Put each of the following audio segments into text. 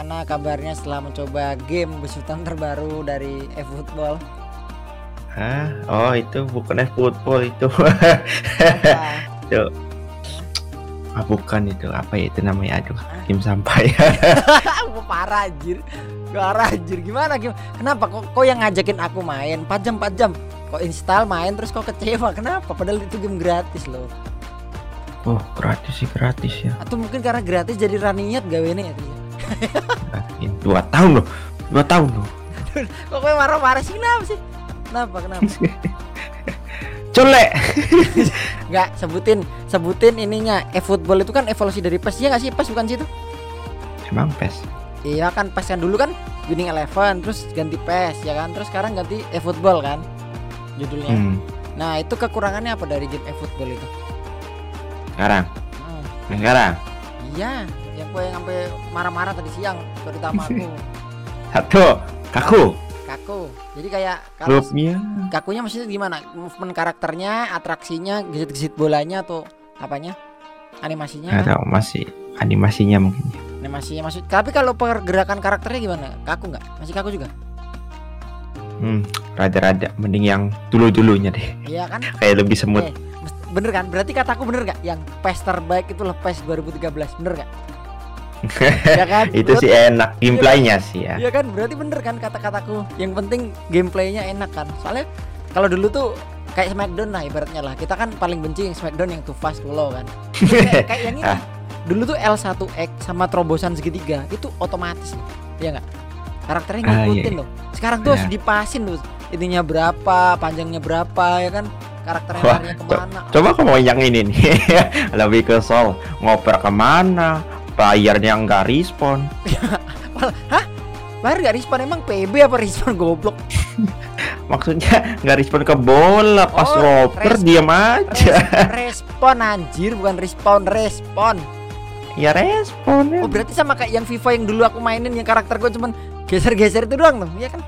Gimana kabarnya setelah mencoba game besutan terbaru dari eFootball? Hah? Oh itu bukan football itu. Itu. Ah, bukan itu apa ya itu namanya aduh game sampah ya. Aku parah anjir. Parah anjir. Gimana gimana? Kenapa kok kok yang ngajakin aku main 4 jam 4 jam? Kok install main terus kok kecewa? Kenapa? Padahal itu game gratis loh. Oh gratis sih gratis ya. Atau mungkin karena gratis jadi raniat gawe ini ya. Ini dua tahun loh. Dua tahun loh. Kok kowe marah-marah sih kenapa sih? Kenapa? Kenapa? Colek. Enggak, sebutin sebutin ininya. eFootball itu kan evolusi dari PES ya nggak sih? PES bukan sih itu? Emang pes. Iya kan PES kan dulu kan Winning Eleven terus ganti PES ya kan terus sekarang ganti eFootball kan judulnya. Hmm. Nah itu kekurangannya apa dari game eFootball itu? Sekarang. Hmm, Sekarang. iya, yang yang sampai marah-marah tadi siang terutama aku Satu. Kaku. kaku. Jadi kayak kalau Klubnya. kakunya maksudnya gimana? Movement karakternya, atraksinya, gesit-gesit bolanya atau apanya? Animasinya? Nggak tahu masih animasinya mungkin. ya. Animasinya maksud. Tapi kalau pergerakan karakternya gimana? Kaku nggak? Masih kaku juga? Hmm. Rada-rada. Mending yang dulu-dulunya deh. Iya kan? Kayak lebih semut. Eh, mest- bener kan? Berarti kataku bener gak? Yang PES terbaik itu lah PES 2013 Bener gak? ya kan? itu sih enak gameplaynya sih ya. Iya kan? Berarti bener kan kata-kataku Yang penting gameplaynya enak kan Soalnya kalau dulu tuh kayak Smackdown lah ibaratnya lah Kita kan paling benci yang Smackdown yang too fast too low kan kayak, kayak yang ini Ah. Dulu tuh L1X sama terobosan segitiga Itu otomatis Iya nggak? Karakternya Ah, iya, ngikutin iya. loh Sekarang tuh harus Iya. dipasin tuh Ininya berapa, panjangnya berapa ya kan Karakternya Wah, larinya ke mana Coba kamu yang ini nih lebih kesel ngoper ke mana bayarnya nggak respon Hah? Bayar gak respon emang PB apa respon goblok? maksudnya nggak respon ke bola pas Oh, ngoper respon. diam aja Res- respon anjir bukan respon respon. ya respon ya. Oh berarti sama kayak yang FIFA yang dulu aku mainin yang karakter gue cuman geser-geser itu doang tuh, iya kan?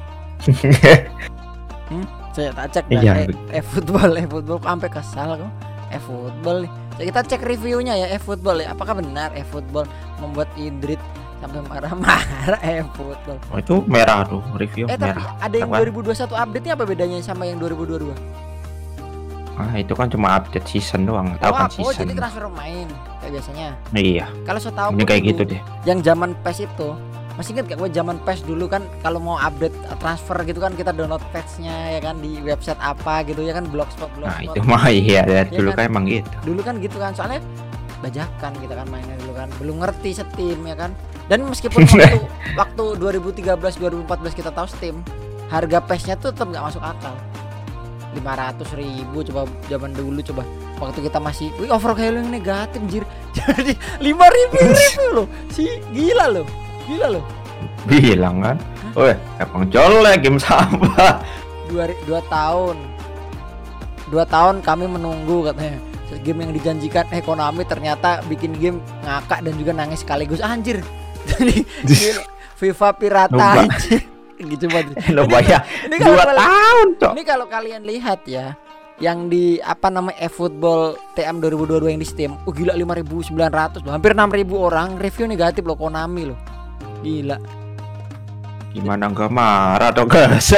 Saya tak cek dah. Iya, eh, betul. eh football, eh football sampai kesal kok. Eh football nih. Jadi kita cek reviewnya ya eh football ya. Apakah benar eh football membuat Idrit sampai marah-marah eh football. oh, itu merah tuh review Eh tapi merah ada yang Apa? 2021 update-nya apa bedanya sama yang 2022? ah itu kan cuma update season doang tahu oh, kan oh, season jadi transfer main kayak biasanya. iya Kalau saya tahu ini kayak dulu, gitu deh yang zaman PES itu masih ingat gak gue zaman PES dulu kan kalau mau update uh, transfer gitu kan kita download patchnya ya kan di website apa gitu ya kan blogspot nah blogspot itu mah iya dari Iya dulu kan? kan emang gitu. Dulu kan gitu kan soalnya bajakan kita kan mainnya dulu kan belum ngerti Steam ya kan. Dan meskipun waktu waktu 2013 2014 kita tahu Steam harga PES-nya tuh tetap nggak masuk akal. 500 ribu coba zaman dulu coba waktu kita masih wih overkill yang negatif jir jadi 5 ribu ribu loh si gila loh gila loh. Bilang kan? Weh, emang jelek game sampah dua, dua tahun. Dua tahun kami menunggu katanya. Game yang dijanjikan eh Konami ternyata bikin game ngakak dan juga nangis sekaligus. Anjir. Jadi FIFA pirata anjir. Gitu banget lo bayar ini kalau dua kalian- tahun cok. Ini kalau kalian lihat ya yang di apa namanya eFootball TM 2022 yang di Steam oh gila 5900 loh. Hampir 6000 orang review negatif loh Konami loh gila. Gimana nggak marah atau gas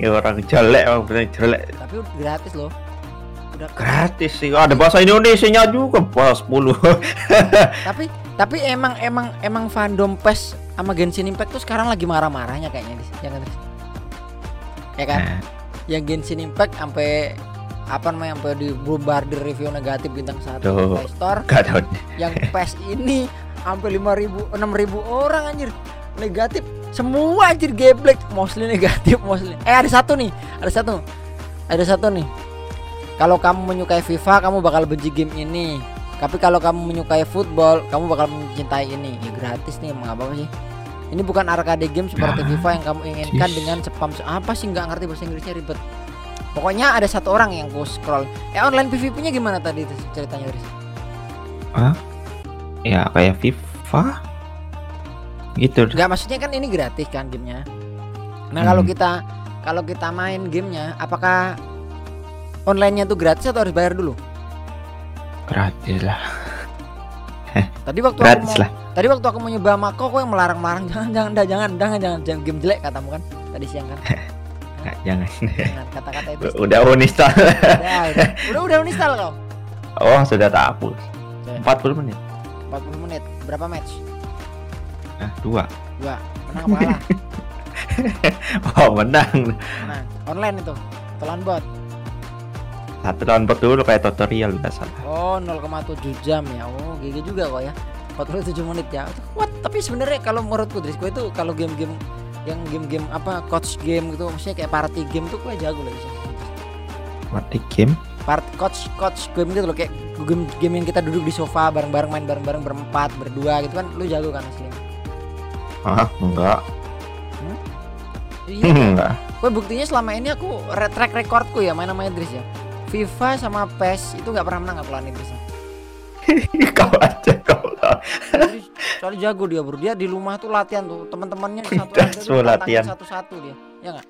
ya orang jelek orang bener jelek. Tapi gratis loh. Udah gratis sih. Ada bahasa Indonesia nya juga pas 10 tapi tapi emang emang emang fandom PES sama Genshin Impact tuh sekarang lagi marah-marahnya kayaknya di ya Tris? ya kan? Nah, yang Genshin Impact sampai apa namanya sampai di bombardir review negatif bintang satu Play Store. Gak tahu. Yang PES ini sampai 5000 6000 orang anjir. Negatif. Semua anjir geblek. Mostly negatif mostly. Eh ada satu nih. Ada satu. Ada satu nih. Kalau kamu menyukai FIFA kamu bakal benci game ini. Tapi kalau kamu menyukai football kamu bakal mencintai ini. Ya gratis nih emang apa sih? Ini bukan arcade game seperti Ah, FIFA yang kamu inginkan sis. dengan spam apa sih? Nggak ngerti bahasa Inggrisnya ribet. Pokoknya ada satu orang yang ku scroll. Eh online PVP nya gimana tadi ceritanya Riz? Ya kayak FIFA gitu Enggak maksudnya kan ini gratis kan gamenya. Nah kalau Hmm. kita kalau kita main gamenya, apakah onlinenya tuh gratis atau harus bayar dulu? gratis lah tadi waktu Gratis aku mau, lah. tadi waktu aku mau nyoba Mako kok yang melarang-larang jangan jangan dah, jangan jangan jangan jangan game jelek katamu kan tadi siang kan jangan. jangan kata-kata itu Udah uninstall. udah udah udah, udah uninstall kau Oh, sudah tak hapus. Oke. 40 menit. 40 menit. Berapa match? Nah, dua. dua. Menang apa kalah? Oh, menang. menang. Online itu? Telan bot? Satu tahun dulu kayak tutorial salah. Oh 0,7 jam ya. Oh gigi juga kok ya. 47 menit ya. What? Tapi sebenarnya kalau menurutku Drisco itu kalau game-game yang game-game apa coach game gitu maksudnya kayak party game tuh gue jago lah bisa Mati game. Part coach coach game gitu loh kayak game game yang kita duduk di sofa bareng-bareng main bareng-bareng berempat berdua gitu kan lu jago kan asli Ah, enggak. iya Enggak. gue buktinya selama ini aku track recordku ya main sama Idris ya FIFA sama PES itu nggak pernah menang aku lawan Idris ya. kau aja kau lah. Soalnya jago dia bro dia di rumah tuh latihan tuh teman-temannya satu tantangin latihan. satu-satu dia ya nggak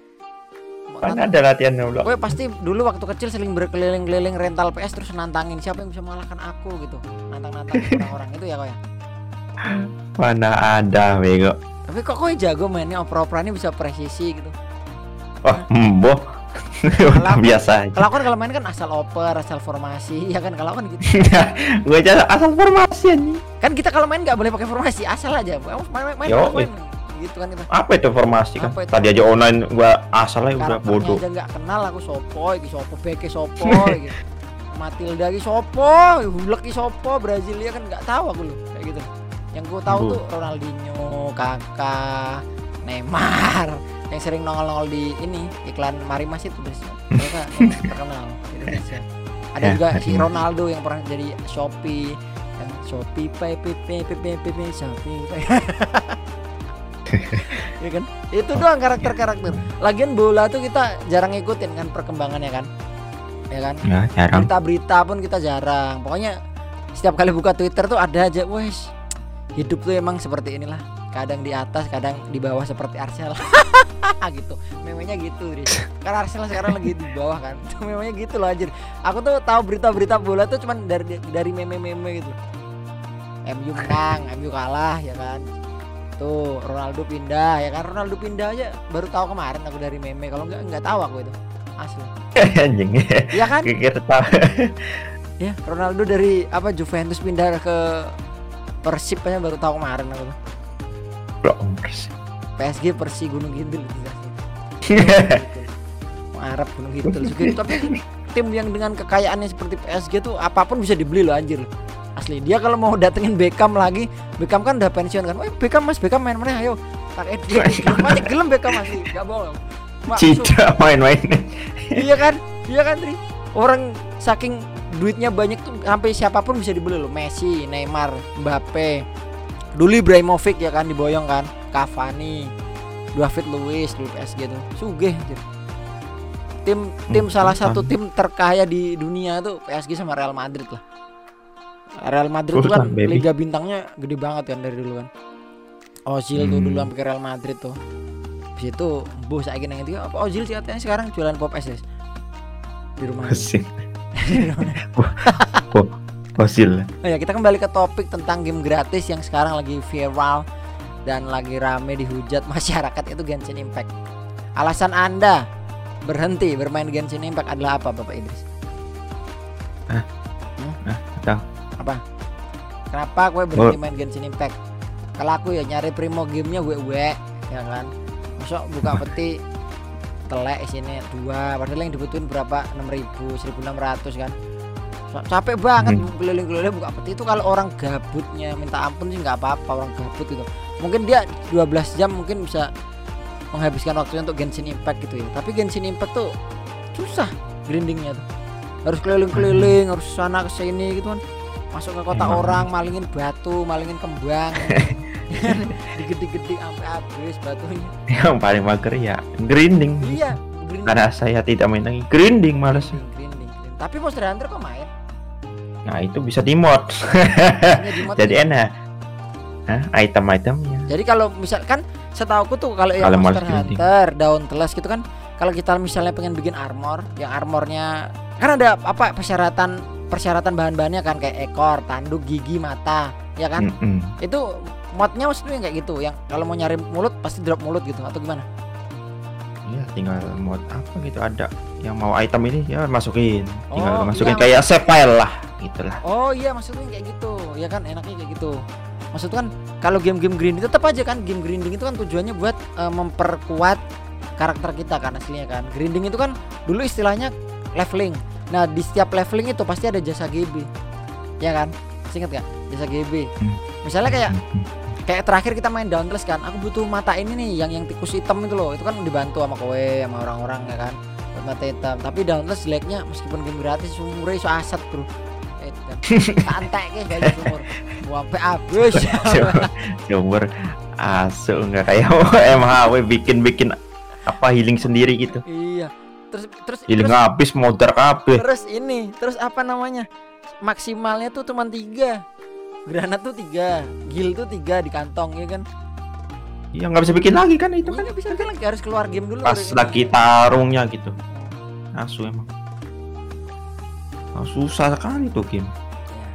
Kan ada latihan dulu. Gue pasti dulu waktu kecil sering berkeliling-keliling rental PS terus nantangin siapa yang bisa mengalahkan aku gitu nantang-nantang orang-orang itu ya kok ya Mana ada bego. tapi kok kok jago mainnya opera-operanya bisa presisi gitu Oh, emboh. Udah biasa aja. kalau aku kan kalau main kan asal oper asal formasi ya kan kalau kan gitu Gue aja asal formasi anjing. kan kita kalau main nggak boleh pakai formasi asal aja main main, main, Yo, main, gitu kan itu Apa itu formasi kan? Apa itu? Tadi aja online gua asal aja udah bodoh. aja nggak kenal aku sopo iki sopo beke sopo gitu Matilda iki sopo Hulk iki sopo Brasilia kan nggak tahu aku loh kayak gitu yang gue tahu Bu. tuh Ronaldinho Kakak Neymar yang sering nongol-nongol di ini iklan Marimas itu terus mereka terkenal Indonesia ada Ya, juga si. Ronaldo yang pernah jadi Shopee Shopee Pay Pay Pay Pay Pay Pay Pay Shopee Pay ya kan? Itu doang karakter-karakter. Lagian bola tuh kita jarang ngikutin kan perkembangannya kan? Ya kan? Ya, jarang. berita-berita pun kita jarang. Pokoknya setiap kali buka Twitter tuh ada aja wes hidup tuh emang seperti inilah. Kadang di atas kadang di bawah seperti Arsenal. Gitu. Memangnya gitu Riz. karena Arsenal sekarang lagi di bawah kan? Memangnya gitu loh anjir. Aku tuh tahu berita-berita bola tuh cuman dari dari meme-meme gitu. MU menang MU kalah ya kan tuh Ronaldo pindah ya kan? Ronaldo pindah aja baru tahu kemarin aku dari meme. Kalau nggak nggak tahu aku itu. Asli. Anjing. ya kan? Kira tahu. ya Ronaldo dari apa Juventus pindah ke Persib aja baru tahu kemarin aku tuh. Bersih. PSG Persi Gunung Kidul itu jelas. Mau Arab Gunung Kidul juga. Tapi tim yang dengan kekayaannya seperti PSG tuh apa pun bisa dibeli loh anjir asli dia kalau mau datengin Beckham lagi Beckham kan udah pensiun kan. Oh Beckham mas Beckham main mana? Ayo tak edit. Masih gelem Beckham masih gak bohong. Citra main-main. iya kan? Iya kan Tri? Orang saking duitnya banyak tuh sampai siapa pun bisa dibeli loh. Messi Neymar Mbappe. Dulu Ibrahimovic ya kan diboyong kan. Cavani David Luiz dulu PSG tuh. Sugih anjir. tim tim Hmm, salah satu tim terkaya di dunia tuh PSG sama Real Madrid lah Real Madrid tuh kan baby. liga bintangnya gede banget kan dari dulu kan Ozil tuh Hmm. dulu sampai ke Real Madrid tuh Habis itu bu saya gini ngerti apa Ozil sih katanya sekarang jualan pop es di rumah Fosil. Fosil. Oh ya kita kembali ke topik tentang game gratis yang sekarang lagi viral dan lagi rame dihujat masyarakat itu Genshin Impact. Alasan anda berhenti bermain Genshin Impact adalah apa Bapak Idris? tahu. Apa? Kenapa gue berhenti main Genshin Impact? Kalau aku ya nyari primo gamenya gue gue ya kan. Masuk buka peti telek sini dua. Padahal yang dibutuhin berapa? 6000 1600 kan? Ca- capek banget Hmm. keliling-keliling buka peti. Itu kalau orang gabutnya minta ampun sih nggak apa-apa orang gabut gitu. Mungkin dia 12 jam mungkin bisa menghabiskan waktunya untuk Genshin Impact gitu ya. Tapi Genshin Impact tuh susah grindingnya tuh. Harus keliling-keliling harus sana ke sini gitu kan masuk ke kota Emang. orang malingin batu malingin kembang digede-gede sampai habis batunya Yang paling mager ya grinding. iya grinding Karena saya tidak main lagi grinding males. grinding, grinding, grinding. tapi Monster Hunter kok main Nah itu bisa di mod. Jadi gitu. enak. Hah, item-itemnya. Jadi kalau misalkan setahuku tuh kalau yang Monster grinding. Hunter, Dauntless gitu kan kalau kita misalnya pengen bikin armor, yang armornya kan ada apa persyaratan persyaratan bahan-bahannya kan kayak ekor, tanduk, gigi, mata. ya kan Mm-mm. itu modnya maksudnya kayak gitu yang kalau mau nyari mulut pasti drop mulut gitu atau gimana Iya, tinggal mod apa gitu ada yang mau item ini ya masukin, tinggal Oh, masukin iya. kayak save file lah, gitulah. oh iya maksudnya kayak gitu ya kan enaknya kayak gitu maksud kan kalau game-game grinding tetap aja kan game grinding itu kan tujuannya buat eh, memperkuat karakter kita kan aslinya kan grinding itu kan dulu istilahnya leveling nah di setiap leveling itu pasti ada jasa GB ya kan? Masih inget gak jasa GB Hmm. misalnya kayak Mm-mm. kayak terakhir kita main Dauntless kan aku butuh mata ini nih yang yang tikus hitam itu loh. Itu kan dibantu sama kowe sama orang-orang ya kan? Buat mata hitam. Tapi Dauntless jeleknya meskipun game gratis umurnya iso aset bro. Eh, santai guys gak sumur gua sampai habis. Sumber asu nggak? Kayak MHW bikin-bikin apa healing sendiri gitu. iya terus terus Healing terus, habis modar kabeh. terus ini terus apa namanya maksimalnya tuh cuma tiga granat tuh tiga gil tuh tiga di kantong ya kan Ya nggak bisa bikin lagi kan itu itu kan. kan bisa kan lagi harus keluar game dulu Pas ini. lagi tarungnya gitu. Asu emang. Ah, susah sekali tuh game. Ya.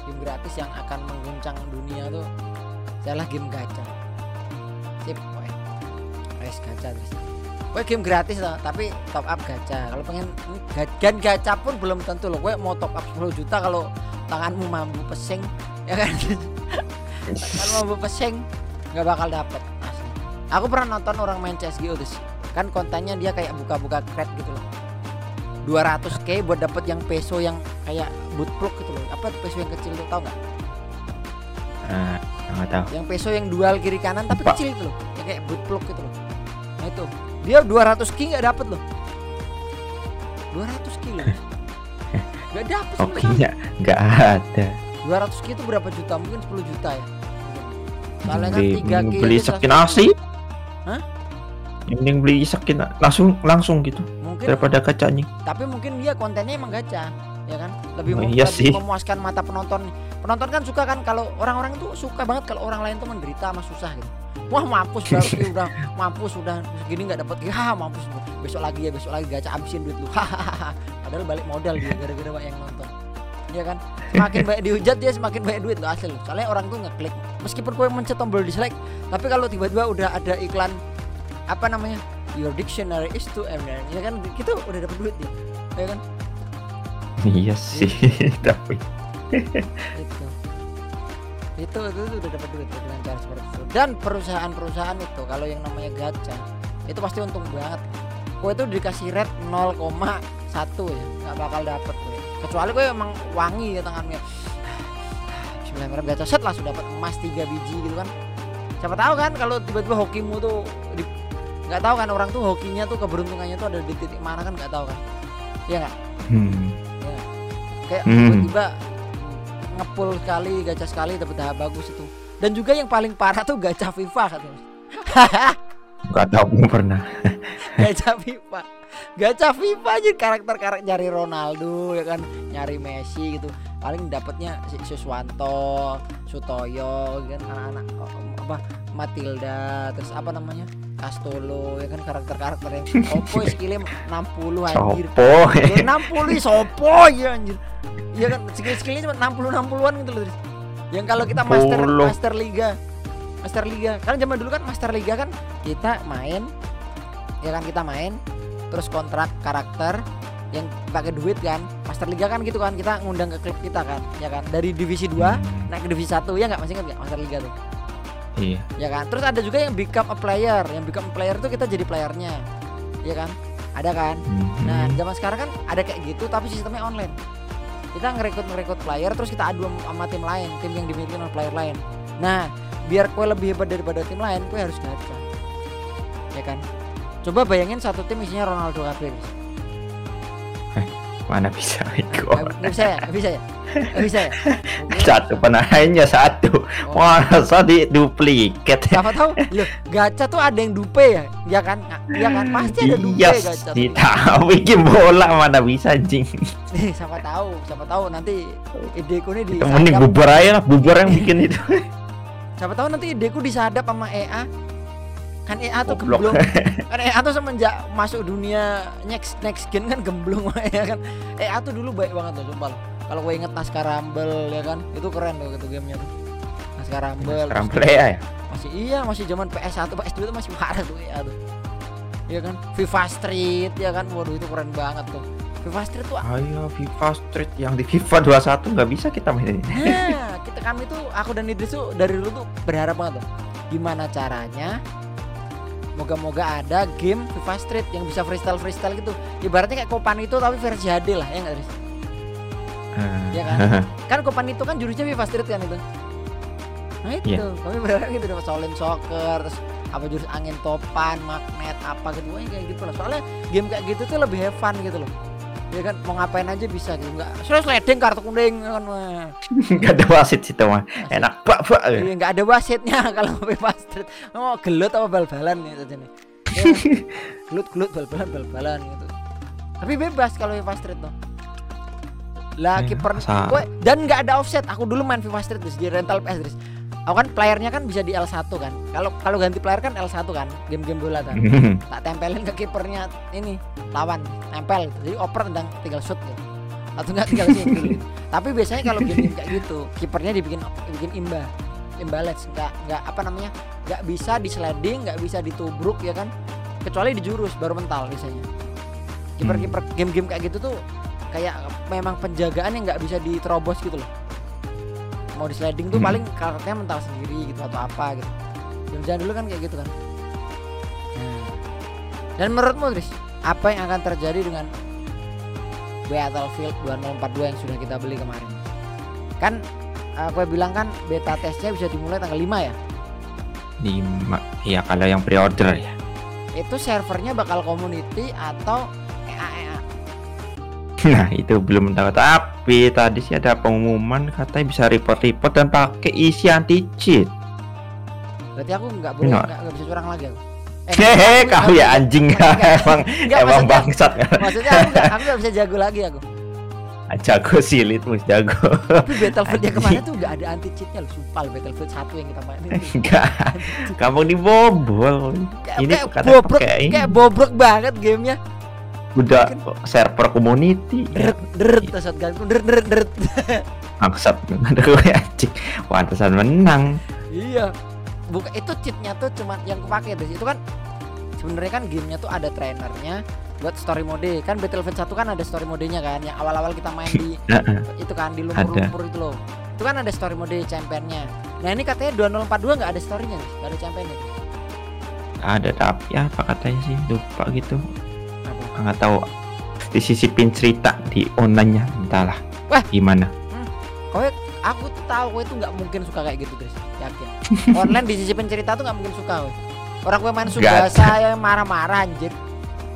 game gratis yang akan mengguncang dunia tuh adalah game gacha sip woy. Wes gacha terus Gue game gratis lah, tapi top up gacha. Kalau pengen ga- dan gacha pun belum tentu loh. Gue mau top up 10 juta kalau tanganmu mampu pesing, ya kan? kalau mampu pesing nggak bakal dapet asli. Aku pernah nonton orang main CSGO terus kan kontennya dia kayak buka-buka crate gitu loh. 200k buat dapet yang peso yang kayak bootplug gitu loh. Apa tuh peso yang kecil tuh tau nggak? Nggak tahu. Yang peso yang dual kiri kanan tapi Lupa. kecil itu loh. Yang kayak bootplug gitu loh. Nah itu dia 200 k nggak dapet loh. 200 k loh. Gak dapet Oke, sekali. ya nggak ada. 200 k itu berapa juta? Mungkin 10 juta ya. Soalnya kan Beli, 3K beli skin 100. asli. Hah? Mending beli skin langsung langsung gitu Mungkin daripada kacanya. tapi mungkin dia kontennya emang gacha ya kan lebih, Oh, iya lebih sih. memuaskan mata penonton penonton kan suka kan kalau orang-orang itu suka banget kalau orang lain tuh menderita sama susah gitu wah mampus baru udah mampus udah gini nggak dapat ya mampus besok lagi ya besok lagi gacha habisin duit lu padahal balik modal dia gara-gara banyak yang nonton. Ya kan? Semakin banyak dihujat dia semakin banyak duit lo asli lo soalnya orang tuh ngeklik. Meskipun gue mencet tombol dislike tapi kalau tiba-tiba udah ada iklan apa namanya your dictionary is to earn ya kan? Gitu udah dapat duit dia ya kan? Iya sih, tapi. Itu itu itu, itu udah dapat duit dengan cara seperti itu. Dan perusahaan-perusahaan itu kalau yang namanya gacha itu pasti untung banget. Gue itu dikasih rate 0,1 ya nggak bakal dapet gue kecuali gue emang wangi ya tangannya. Bismillahirrahmanirrahim gacha. Set langsung dapat emas 3 biji gitu kan. Siapa tahu kan kalau tiba-tiba hokimu tuh di- nggak tahu kan orang tuh hokinya tuh keberuntungannya tuh ada di titik mana kan nggak tahu kan. Iya nggak? Hmm, kayak Hmm. Ngepul sekali gacha sekali dapat tahap bagus itu. Dan juga yang paling parah tuh gacha FIFA katanya tahu belum pernah. gacha FIFA. Gacha FIFA aja karakter-karakter nyari Ronaldo ya kan? Nyari Messi gitu. Paling dapatnya si Suswanto Sutoyo ya kan? Anak-anak apa Matilda terus apa namanya Castolo ya kan karakter-karakter yang Oppo skillnya 60 anjir Sopo. Ya, 60 ih, sopo ya anjir. Iya kan skill-skillnya cuma 60 60-an gitu loh. Yang kalau kita master 60. master liga. Master liga. Kan zaman dulu kan master liga kan kita main ya kan kita main terus kontrak karakter yang pakai duit kan. Master liga kan gitu kan kita ngundang ke klub kita kan, ya kan. Dari divisi 2 Hmm, naik ke divisi 1 ya nggak masih ingat nggak master liga tuh Iya. ya kan terus ada juga yang become a player yang become a player itu kita jadi playernya ya kan ada kan Hmm. Nah, zaman sekarang kan ada kayak gitu tapi sistemnya online. Kita ngerekrut ngerekrut player terus kita adu sama tim lain, tim yang dimiliki oleh player lain. Nah, biar kue lebih hebat daripada tim lain, kue harus gacha. Ya kan? Coba bayangin satu tim isinya Ronaldo kabeh. Mana bisa itu. Nggak nggak bisa ya? Bisa ya? Nggak bisa ya? Satu pemainnya satu. Oh, Masa di duplikat. siapa tahu? Loh, gacha tuh ada yang dupe ya? Ya kan? Ya kan? Pasti ada dupe Iya, gacha. sih tahu bikin bola mana bisa anjing. Nih, siapa tahu? Siapa tahu nanti ideku nih di Mending bubar aja lah, bubar yang bikin itu. siapa tahu nanti ideku disadap sama EA kan EA tuh Goblok. gemblong. Kan EA tuh semenjak masuk dunia next next gen kan gemblong ya kan? EA tuh dulu baik banget tuh sumpah loh. kalau gue inget Naskah Rumble ya kan? Itu keren tuh gitu gamenya tuh. Naskah Rumble Sekarang terus play ya. masih iya masih zaman PS1 PS2 itu masih parah tuh EA tuh. Iya kan? FIFA Street ya kan? Waduh itu keren banget tuh. FIFA Street tuh Ayo FIFA Street yang di FIFA 21 nggak bisa kita mainin. Nah, kita kami tuh aku dan Idris tuh dari dulu tuh berharap banget tuh. Gimana caranya moga-moga ada game FIFA Street yang bisa freestyle freestyle gitu. Ibaratnya kayak Kopan itu tapi versi HD lah ya nggak Idris? Iya kan? Kan Kopan itu kan jurusnya FIFA Street kan itu. Nah itu, Iya. kami berharap gitu dong Solin Soccer, terus apa jurus angin topan, magnet apa gitu, kayak gitu lah. Soalnya game kayak gitu tuh lebih have fun gitu loh. Ya kan mau ngapain aja bisa gitu nggak sudah sliding kartu kuning kan. Nggak ada wasit situ mah. Enak pak pak. Iya nggak ada wasitnya kalau Street. Mau gelut apa bal-balan gitu aja nih. Ya kan? Gelut-gelut bal-balan bal-balan gitu. Tapi bebas kalau FIFA Street tuh. Lah Eh, kiper dan nggak ada offset. Aku dulu main FIFA Street di rental PS. Aku kan playernya kan bisa di L1 kan. Kalau kalau ganti player kan L1 kan, game-game bola kan. Tak tempelin ke kipernya ini lawan, nempel. Jadi oper tendang tinggal shoot gitu. Atau enggak tinggal gitu. Tapi biasanya kalau game kayak gitu, kipernya dibikin dibikin imba. Imbalance enggak enggak apa namanya? enggak bisa di sliding, enggak bisa ditubruk ya kan. Kecuali di jurus baru mental biasanya. Kiper-kiper game-game kayak gitu tuh kayak memang penjagaan yang nggak bisa diterobos gitu loh. Mau di sliding tuh Hmm. paling karakternya mental sendiri gitu atau apa gitu. Jangan dulu kan kayak gitu kan. Nah. Dan menurutmu Tris, apa yang akan terjadi dengan Battlefield 2042 yang sudah kita beli kemarin? Kan aku bilang kan beta testnya bisa dimulai tanggal 5 ya. Lima. Iya kalau yang pre-order ya. Itu servernya bakal community atau. Nah itu belum tahu tapi tadi sih ada pengumuman katanya bisa report-report dan pakai isi anti cheat. Berarti aku nggak boleh Nggak. bisa curang lagi aku. Eh, Hehe aku- kau aku- ya anjing Nggak, emang nggak, emang maksudnya- bangsat Maksudnya aku nggak aku bisa jago lagi aku. jago silit mus jago Tapi Battlefield yang kemarin tuh nggak ada anti cheatnya loh. Sumpah Battlefield satu yang kita mainin. enggak kamu dibobol ini kayak bobrok, kayak bobrok banget gamenya. Udah server community ya, Deret, deret, terus shotgun, deret, deret, deret. bangsat ada gue anjing pantesan menang Iya. Bukan itu cheatnya tuh cuman yang kepake deh. Itu kan sebenarnya kan gamenya tuh ada trainernya buat story mode. Kan Battlefield 1 kan ada story modenya kan yang awal-awal kita main di itu kan di lumpur-lumpur itu loh. Itu kan ada story mode championnya. Nah ini katanya 2042 nggak ada storynya, nggak ada championnya. ada tapi apa katanya sih lupa gitu? Nggak tahu. Disisipin cerita di online-nya entahlah. Wah. gimana? Kowe aku tuh tahu kowe tuh nggak mungkin suka kayak gitu, Chris. Yakin. Online disisipin cerita tuh nggak mungkin suka kowe. Orang kowe main Subasa yang marah-marah anjir.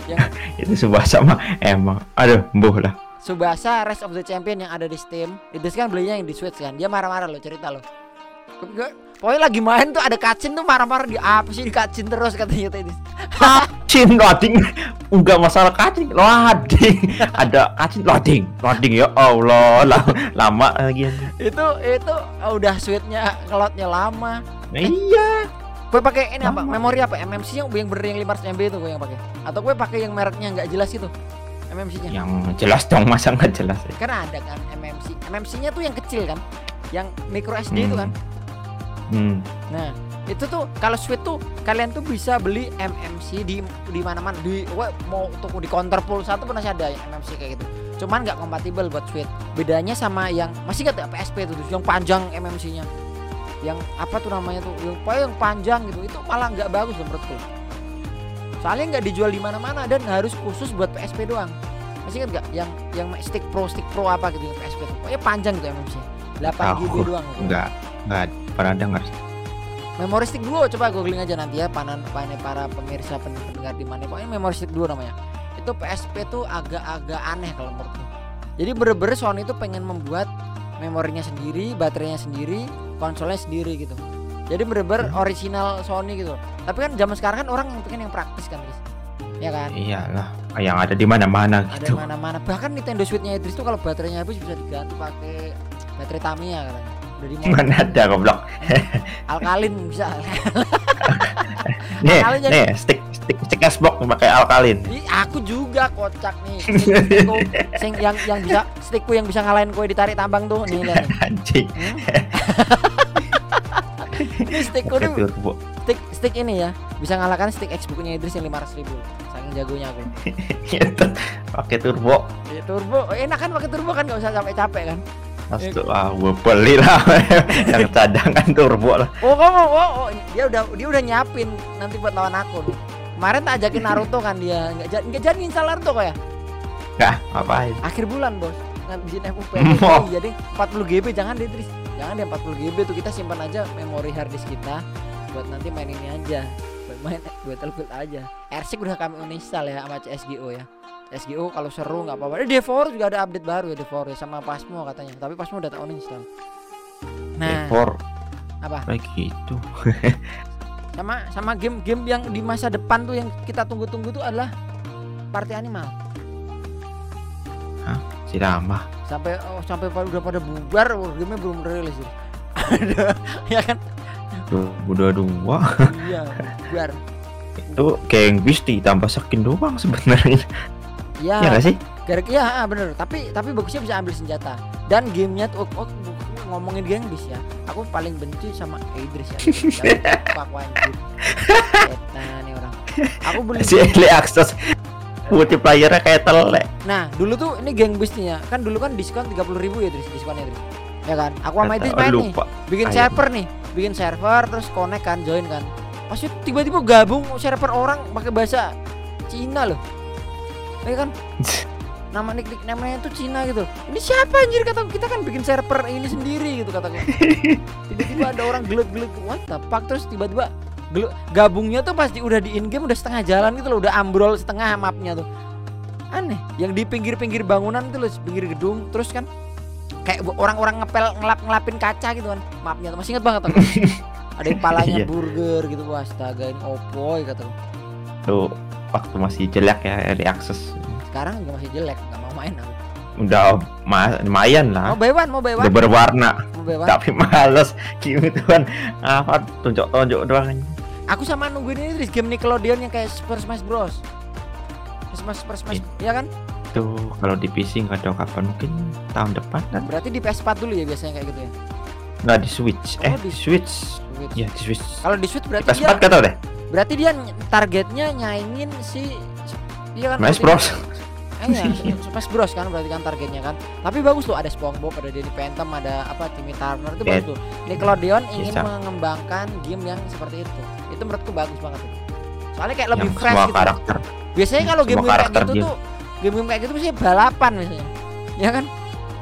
itu sebuah sama emang. Aduh mbuh lah. Subasa Rest of the Champion yang ada di Steam. Itu kan belinya yang di Switch kan. Dia marah-marah loh cerita loh. Gue- pokoknya lagi main tuh ada kacin tuh marah-marah di apa sih di kacin terus? katanya itu kacin loading. Enggak masalah kacin loading. Ada kacin loading. Loading ya Allah. La- lama lagi itu itu udah sweetnya kelotnya lama. Iya. gue pakai ini apa? Memori apa? MMC yang yang bener yang 500 MB itu gue yang pakai. Atau gue pakai yang mereknya nggak jelas itu MMC nya yang jelas dong masa nggak jelas? Ya? karena ada kan MMC MMC nya tuh yang kecil kan? Yang micro SD itu kan hmm. Nah, itu tuh kalau Sweet tuh kalian tuh bisa beli MMC di di mana-mana di wah, mau toko di counter pulsa tuh pernah ada yang MMC kayak gitu. Cuman nggak kompatibel buat Sweet. Bedanya sama yang masih nggak PSP tuh, yang panjang MMC-nya. Yang apa tuh namanya tuh? Yang yang panjang gitu. Itu malah nggak bagus loh menurutku. Soalnya nggak dijual di mana-mana dan harus khusus buat PSP doang. Masih ingat nggak yang yang stick pro stick pro apa gitu yang PSP tuh. Pokoknya panjang gitu MMC. 8 GB Tahu. doang. enggak enggak pernah dengar? Memory stick dulu coba googling aja nanti ya panan pane para pemirsa pen- pendengar di mana. Pokoknya memory stick dulu namanya. Itu PSP tuh agak-agak aneh kalau menurutku jadi bener-bener Sony itu pengen membuat memorinya sendiri baterainya sendiri konsolnya sendiri gitu. Jadi bener-bener original Sony gitu. Tapi kan zaman sekarang kan orang yang pengen yang praktis kan guys ya kan? Iyalah yang ada di mana-mana ada gitu. mana-mana. Bahkan Nintendo Switch-nya Idris tuh kalau baterainya habis bisa diganti pakai baterai Tamiya katanya udah di mana ada goblok. Alkalin bisa. Nih Alkalin jadi- nih stick stick stick Xbox pakai alkalin. Ih, aku juga kocak nih. Stickku, sing yang yang bisa stickku yang bisa ngalahin kue ditarik tambang tuh nih nih. anjing. Hmm? ini stickku nih turbo stick stick ini ya bisa ngalahkan stick Xbox-nya Idris yang 500 ribu. Saking jagonya aku. Pakai turbo ya, turbo. Enak kan pakai turbo kan nggak usah capek capek kan Astu, ah, gue beli lah. Yang cadangan turbo lah. oh kamu oh, oh dia udah dia udah nyiapin nanti buat lawan aku. Nih kemarin tak ajakin Naruto kan dia? Nggak jadi nggak jadi install Naruto kok ya? Nggak, ngapain? akhir bulan bos. Ngabisin FUP iya deh 40 GB jangan deh Idris jangan deh 40 GB tuh. Kita simpan aja memori harddisk kita buat nanti main ini aja. Buat main Battlefield aja. Airsick udah kami uninstall ya sama CSGO ya CSGO kalau seru nggak apa-apa. Eh, D4 juga ada update baru ya D4 ya sama Pasmo katanya. Tapi Pasmo udah tak uninstall. Nah, Ekor apa? kayak gitu. Sama sama game-game yang di masa depan tuh yang kita tunggu-tunggu tuh adalah Party Animal. Si lama. Sampai oh, sampai udah pada bubar, oh, game belum rilis. Ada ya kan? Udah dua. Iya, bubar. Itu geng Beastie tambah skin doang sebenarnya. Iya. Ya nggak sih? Gara iya ah, bener. Tapi tapi bagusnya bisa ambil senjata. Dan gamenya tuh oh, oh, ngomongin geng bis ya. Aku paling benci sama Idris ya. Fuck, aku anjir Setan nih orang. Aku beli Si early access multiplayer kayak telek. nah dulu tuh ini geng ya. Kan dulu kan diskon 30.000 ribu ya Idris diskonnya Idris. Ya kan? Aku sama Idris main nih. bikin Ayo. server nih. Bikin server terus connect kan join kan. Pas itu tiba-tiba gabung server orang pakai bahasa Cina loh ya kan? Nama nick nick namanya tuh Cina gitu. Ini siapa anjir? Kata kita kan bikin server ini sendiri gitu kataku tiba-tiba ada orang gelut-gelut what the fuck? Terus tiba-tiba gabungnya tuh pas di, udah di in game udah setengah jalan gitu loh udah ambrol setengah mapnya tuh. Aneh yang di pinggir-pinggir bangunan tuh loh pinggir gedung terus kan kayak orang-orang ngepel ngelap ngelapin kaca gitu kan mapnya tuh. Masih inget banget aku. Ada yang palanya Iya. burger gitu astaga ini opoy kata aku. Tuh waktu masih jelek ya early access. sekarang juga masih jelek nggak mau main aku Udah ma- lumayan mau lah. buy one mau one Udah berwarna, mau one tapi males gitu kan. Apa tunjuk-tunjuk doang. aku sama nungguin ini Tris, game Nickelodeon yang kayak Super Smash Bros Smash Super Smash ya kan Tuh kalau di PC nggak tahu kapan mungkin tahun depan kan berarti di PS4 dulu ya biasanya kayak gitu ya nggak di Switch. Oh, Eh di Switch. Switch. Ya di Switch. kalau di Switch berarti PS4 dia nggak tahu deh. Berarti dia ny- targetnya nyaingin si dia kan Smash Bros. Eh, iya, Smash Bros kan berarti kan targetnya kan. Tapi bagus tuh ada SpongeBob, ada Danny Phantom, ada apa Timmy Turner itu Iya. bagus tuh. Nickelodeon ingin Bisa. mengembangkan game yang seperti itu. Itu menurutku bagus banget itu. Soalnya kayak lebih Yang fresh semua gitu. karakter. Biasanya kalau game kayak gitu dia. tuh game-game kayak gitu biasanya balapan biasanya. Ya kan?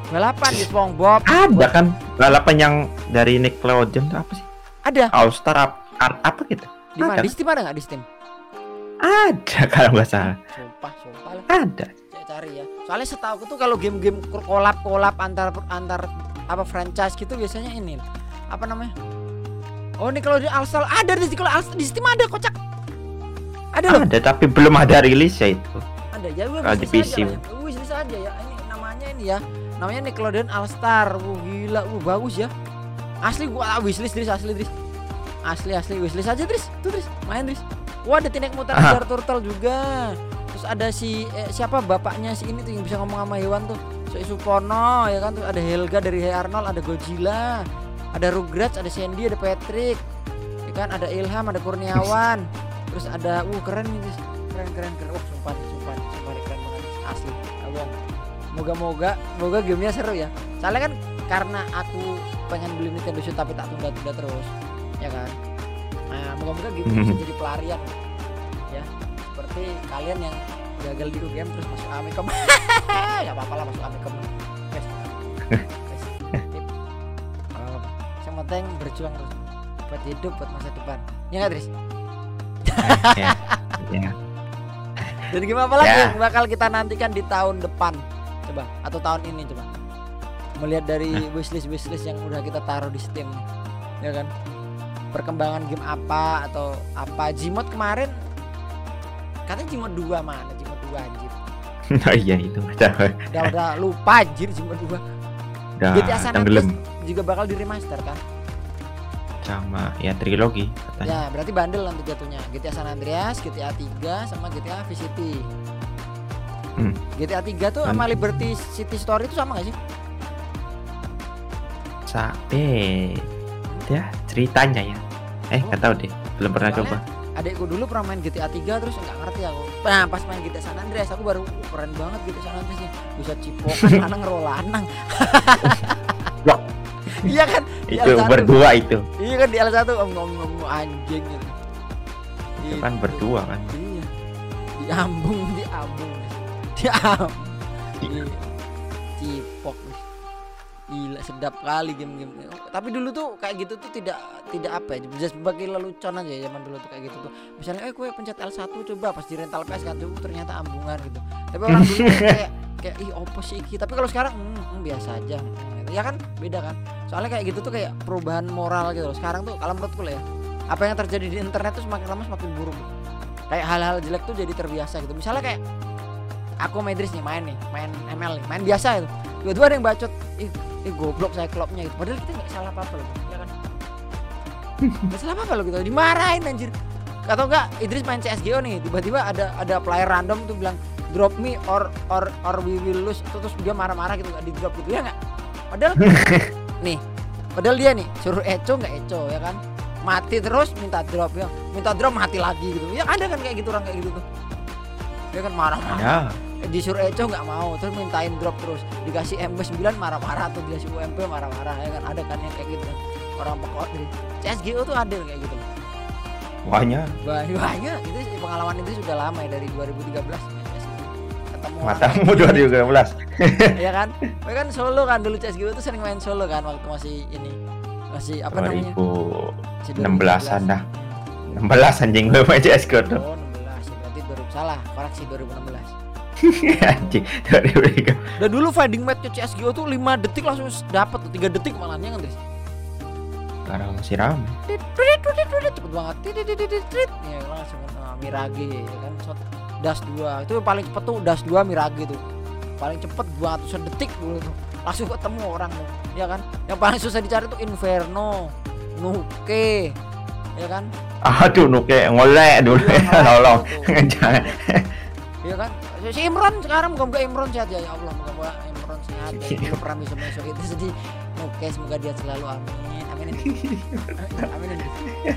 Balapan di SpongeBob. Ada kan balapan yang dari Nickelodeon tuh apa sih? Ada. All Star apa gitu? Di mana? Di Steam ada nggak di Steam? Ada kalau nggak salah. Sumpah, sumpah lah. Ada. Saya cari ya. Soalnya setahu aku tuh kalau game-game kolab-kolab antar antar apa franchise gitu biasanya ini apa namanya? Oh Nickelodeon All Star ada di All Star di Steam ada kocak. Ada loh, Ada tapi belum ada rilis ya itu. ada ya gue Kalau di PC. ya. Wishlist aja ya. Ini namanya ini ya. Namanya Nickelodeon All Star. Wuh gila, wuh bagus ya. Asli gua wishlist Dris, asli Dris. Asli asli wishlist aja Dris. Tuh Dris, main Dris. Wah ada Mutant Ah. Ninja Turtle juga. Terus ada si eh, siapa bapaknya si ini tuh yang bisa ngomong sama hewan tuh. So Supono ya kan tuh ada Helga dari Hey Arnold, ada Godzilla, ada Rugrats, ada Sandy, ada Patrick. Ya kan ada Ilham, ada Kurniawan. Terus ada uh keren nih Dris. Keren keren keren. Wah sumpah sumpah sumpah keren banget asli. Abang. Moga-moga moga gamenya seru ya. Soalnya kan karena aku pengen beli Nintendo Switch tapi tak tunda-tunda terus, ya kan. Nah, moga-moga ini bisa jadi pelarian ya. Seperti kalian yang gagal di UGM terus masuk Amikom. Gak apa-apa lah masuk Amikom. Guys. Guys. Apa-apa. Yang penting berjuang terus buat hidup buat masa depan. Ya nggak Tris? ya. ya. Dan gimana apa lagi Ya. yang bakal kita nantikan di tahun depan? Coba atau tahun ini coba. Melihat dari wishlist wishlist yang udah kita taruh di Steam. Ya kan? Perkembangan game apa atau apa Gmod kemarin katanya Gmod 2 mana Gmod 2 anjir. Nah iya itu udah Udah udah lupa anjir Gmod 2 udah GTA San tenggelam. juga bakal di remaster kan? sama ya trilogi katanya. Ya, berarti bandel nanti jatuhnya. GTA San Andreas, GTA 3 sama GTA Vice City. Hmm. GTA 3 tuh sama Nanti. Liberty City Story itu sama gak sih? Sa eh ya ceritanya ya. Eh Oh. nggak tahu deh, belum pernah coba. Adekku dulu pernah main GTA 3 terus nggak ngerti aku. Nah, pas main GTA San Andreas aku baru "Uh, keren banget GTA San Andreas nih. Bisa cipokan lanang ngerol lanang. Blok. iya kan? Itu L1. berdua itu. Iya kan di L1 om ngom ngom anjing gitu. Itu kan berdua kan. Iya. Diambung, diambung. Diambung. Gila sedap kali game-game. Tapi dulu tuh kayak gitu tuh tidak tidak apa ya, just sebagai lelucon aja zaman dulu tuh kayak gitu tuh. Misalnya eh gue pencet L1 coba pas di rental PS kan tuh ternyata ambungan gitu. Tapi orang dulu tuh kayak kayak ih opo sih iki. Tapi kalau sekarang hmm, hmm, biasa aja. Ya kan beda kan. Soalnya kayak gitu tuh kayak perubahan moral gitu loh. Sekarang tuh kalau menurutku lah ya, apa yang terjadi di internet tuh semakin lama semakin buruk. Kayak hal-hal jelek tuh jadi terbiasa gitu. Misalnya kayak aku sama Idris nih main nih, main ML nih, main biasa itu. Tiba-tiba ada yang bacot, ih, ih goblok saya klopnya gitu. Padahal kita nggak salah apa-apa loh, ya kan? Nggak salah apa-apa loh gitu, dimarahin anjir. Atau enggak Idris main CSGO nih, tiba-tiba ada ada player random tuh bilang drop me or or or we will lose terus dia marah-marah gitu nggak di drop gitu ya nggak padahal nih padahal dia nih suruh eco nggak eco ya kan mati terus minta drop ya minta drop mati lagi gitu ya ada kan kayak gitu orang kayak gitu tuh dia kan marah-marah Ya, disuruh Eco nggak mau terus mintain drop terus dikasih MP9 marah-marah atau dikasih UMP marah-marah ya kan ada kan yang kayak gitu kan. orang pekot dari CSGO tuh ada kayak gitu banyak banyak itu pengalaman itu sudah lama ya dari 2013 main CSGO ketemu matamu kayak gitu. 2013. ya kan ya kan solo kan dulu CSGO tuh sering main solo kan waktu masih ini masih apa namanya 2016 Masih 2013. an dah. Hmm. 16 anjing gue main CSGO tuh. oh 16 ya berarti 2000 salah koreksi 2016 anjing 2013. Dan dulu fighting match CSGO tuh 5 detik langsung dapat tuh 3 detik malahnya kan Tris. Sekarang masih ramai. Tit, cepet banget. Tit. Ya langsung nah, Mirage ya kan shot das 2. Itu paling cepet tuh das 2 Mirage tuh. Paling cepet 200 detik dulu tuh. Langsung ketemu orang tuh. Ya kan? Yang paling susah dicari tuh Inferno, Nuke. Ya kan? Aduh nuke ngolek dulu Iya, ngolek tolong. Jangan. Iya kan? Si Imron sekarang moga Imron sehat ya, ya Allah moga Imron sehat ya. Pernah bisa masuk itu sedih. Oke, semoga dia selalu amin. Aminin. Aminin.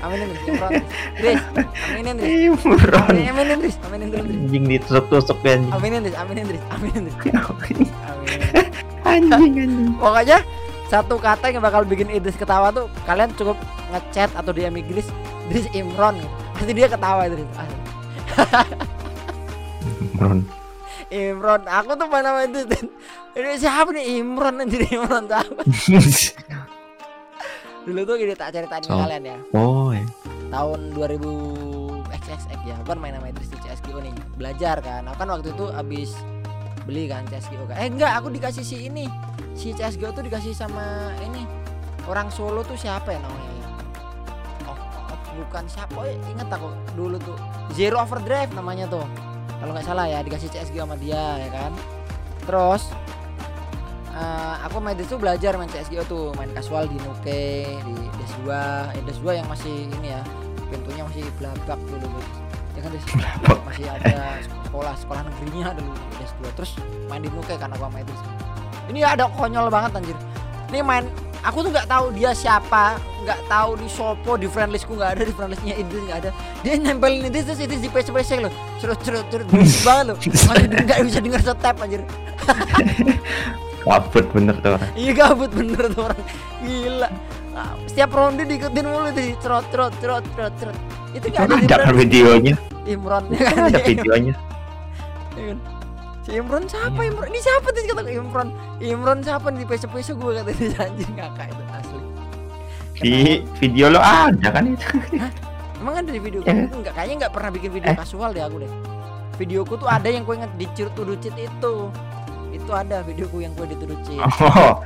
Aminin. Imron. Dris. Aminin Dris. Imron. Aminin, aminin Dris. Aminin Dris. Anjing ditusuk-tusuk ya anjing. Aminin Dris. Aminin Dris. Aminin Dris. Amin. anjing anjing. Pokoknya satu kata yang bakal bikin Idris ketawa tuh kalian cukup ngechat atau DM Idris Idris Imron gitu. Pasti dia ketawa Idris. Imron. Imron, aku tuh mana nama itu ini siapa nih Imron anjir Imron siapa? Dulu tuh gini tak ceritain ke So. kalian ya. Oh, ya. Tahun 2000 XXX ya, bukan main nama Idris di CSGO nih. Belajar kan. Aku kan waktu itu habis beli kan CSGO kan. Eh enggak, aku dikasih si ini. Si CSGO tuh dikasih sama ini. Orang Solo tuh siapa ya namanya ya? Oh, oh, bukan siapa? Oh, inget aku dulu tuh. Zero Overdrive namanya tuh. Kalau nggak salah ya dikasih CSGO sama dia ya kan. Terus eh, aku main itu belajar main CSGO tuh main casual di Nuke di Des2 eh, Des2 yang masih ini ya pintunya masih blabak dulu Bos. ya kan Des masih ada sekolah sekolah negerinya dulu di Des2 terus main di Nuke kan aku sama Idris ini ada konyol banget anjir ini main aku tuh nggak tahu dia siapa nggak tahu di Sopo di friendlistku nggak ada di friendlistnya Idris nggak ada. Dia nempelin Idris terus Idris di PC PC loh. Cerut cerut cerut berisik banget loh. Masih nggak bisa denger setep anjir. Kabut bener tuh orang. Iya gabut bener tuh orang. Gila. Setiap ronde diikutin mulu tuh. Cerot cerot cerot cerot cerot Itu gak ada di Ada kan videonya. Imron ya kan Ada videonya. Iya? Si Imron siapa Imron? Ini siapa tuh kata Imron? Imron siapa nih di peso-peso gue kata dia anjing ngakak itu asli Di video lo ada kan itu. Emang ada di video Ya. Enggak, kayaknya nggak pernah bikin video Eh. kasual deh aku deh Videoku tuh ada yang gue inget di cheat itu Itu ada videoku yang gue di to do cheat Oh,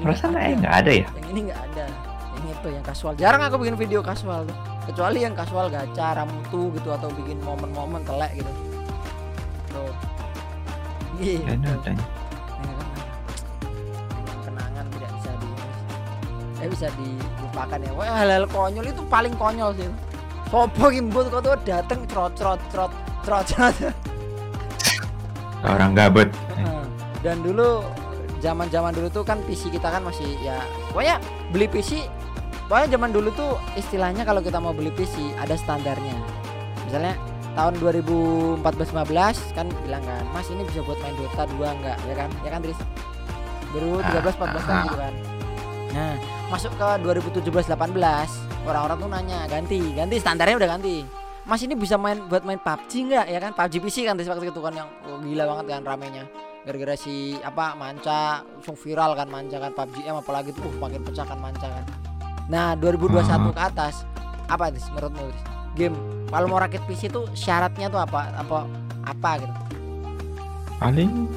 perasaan nggak eh ada. nggak ada ya? yang ini nggak ada yang itu yang kasual jarang aku bikin video kasual tuh kecuali yang kasual gacha ramutu gitu atau bikin momen-momen telek gitu tuh gitu kan? Memang kenangan tidak bisa di ya bisa dilupakan ya. Wah, hal-hal konyol itu paling konyol sih. Sopo gimbut kok tuh dateng trot trot trot trot trot Orang gabut. Dan dulu zaman zaman dulu tuh kan PC kita kan masih ya pokoknya beli PC pokoknya zaman dulu tuh istilahnya kalau kita mau beli PC ada standarnya. Misalnya tahun 2014-15 kan bilang kan mas ini bisa buat main Dota 2 enggak? Ya kan? Ya kan Tris 2013-14 kan gitu kan. Nah masuk ke 2017-18 orang-orang tuh nanya ganti ganti standarnya udah ganti. Mas ini bisa main buat main PUBG enggak? Ya kan? PUBG PC kan Tris waktu itu kan yang oh, gila banget kan ramenya. Gara-gara si apa manca langsung viral kan manca kan PUBG M apalagi tuh uh, makin pecah kan manca kan. Nah 2021 ke atas apa Tris menurutmu Tris game kalau mau rakit PC tuh syaratnya tuh apa apa apa gitu Paling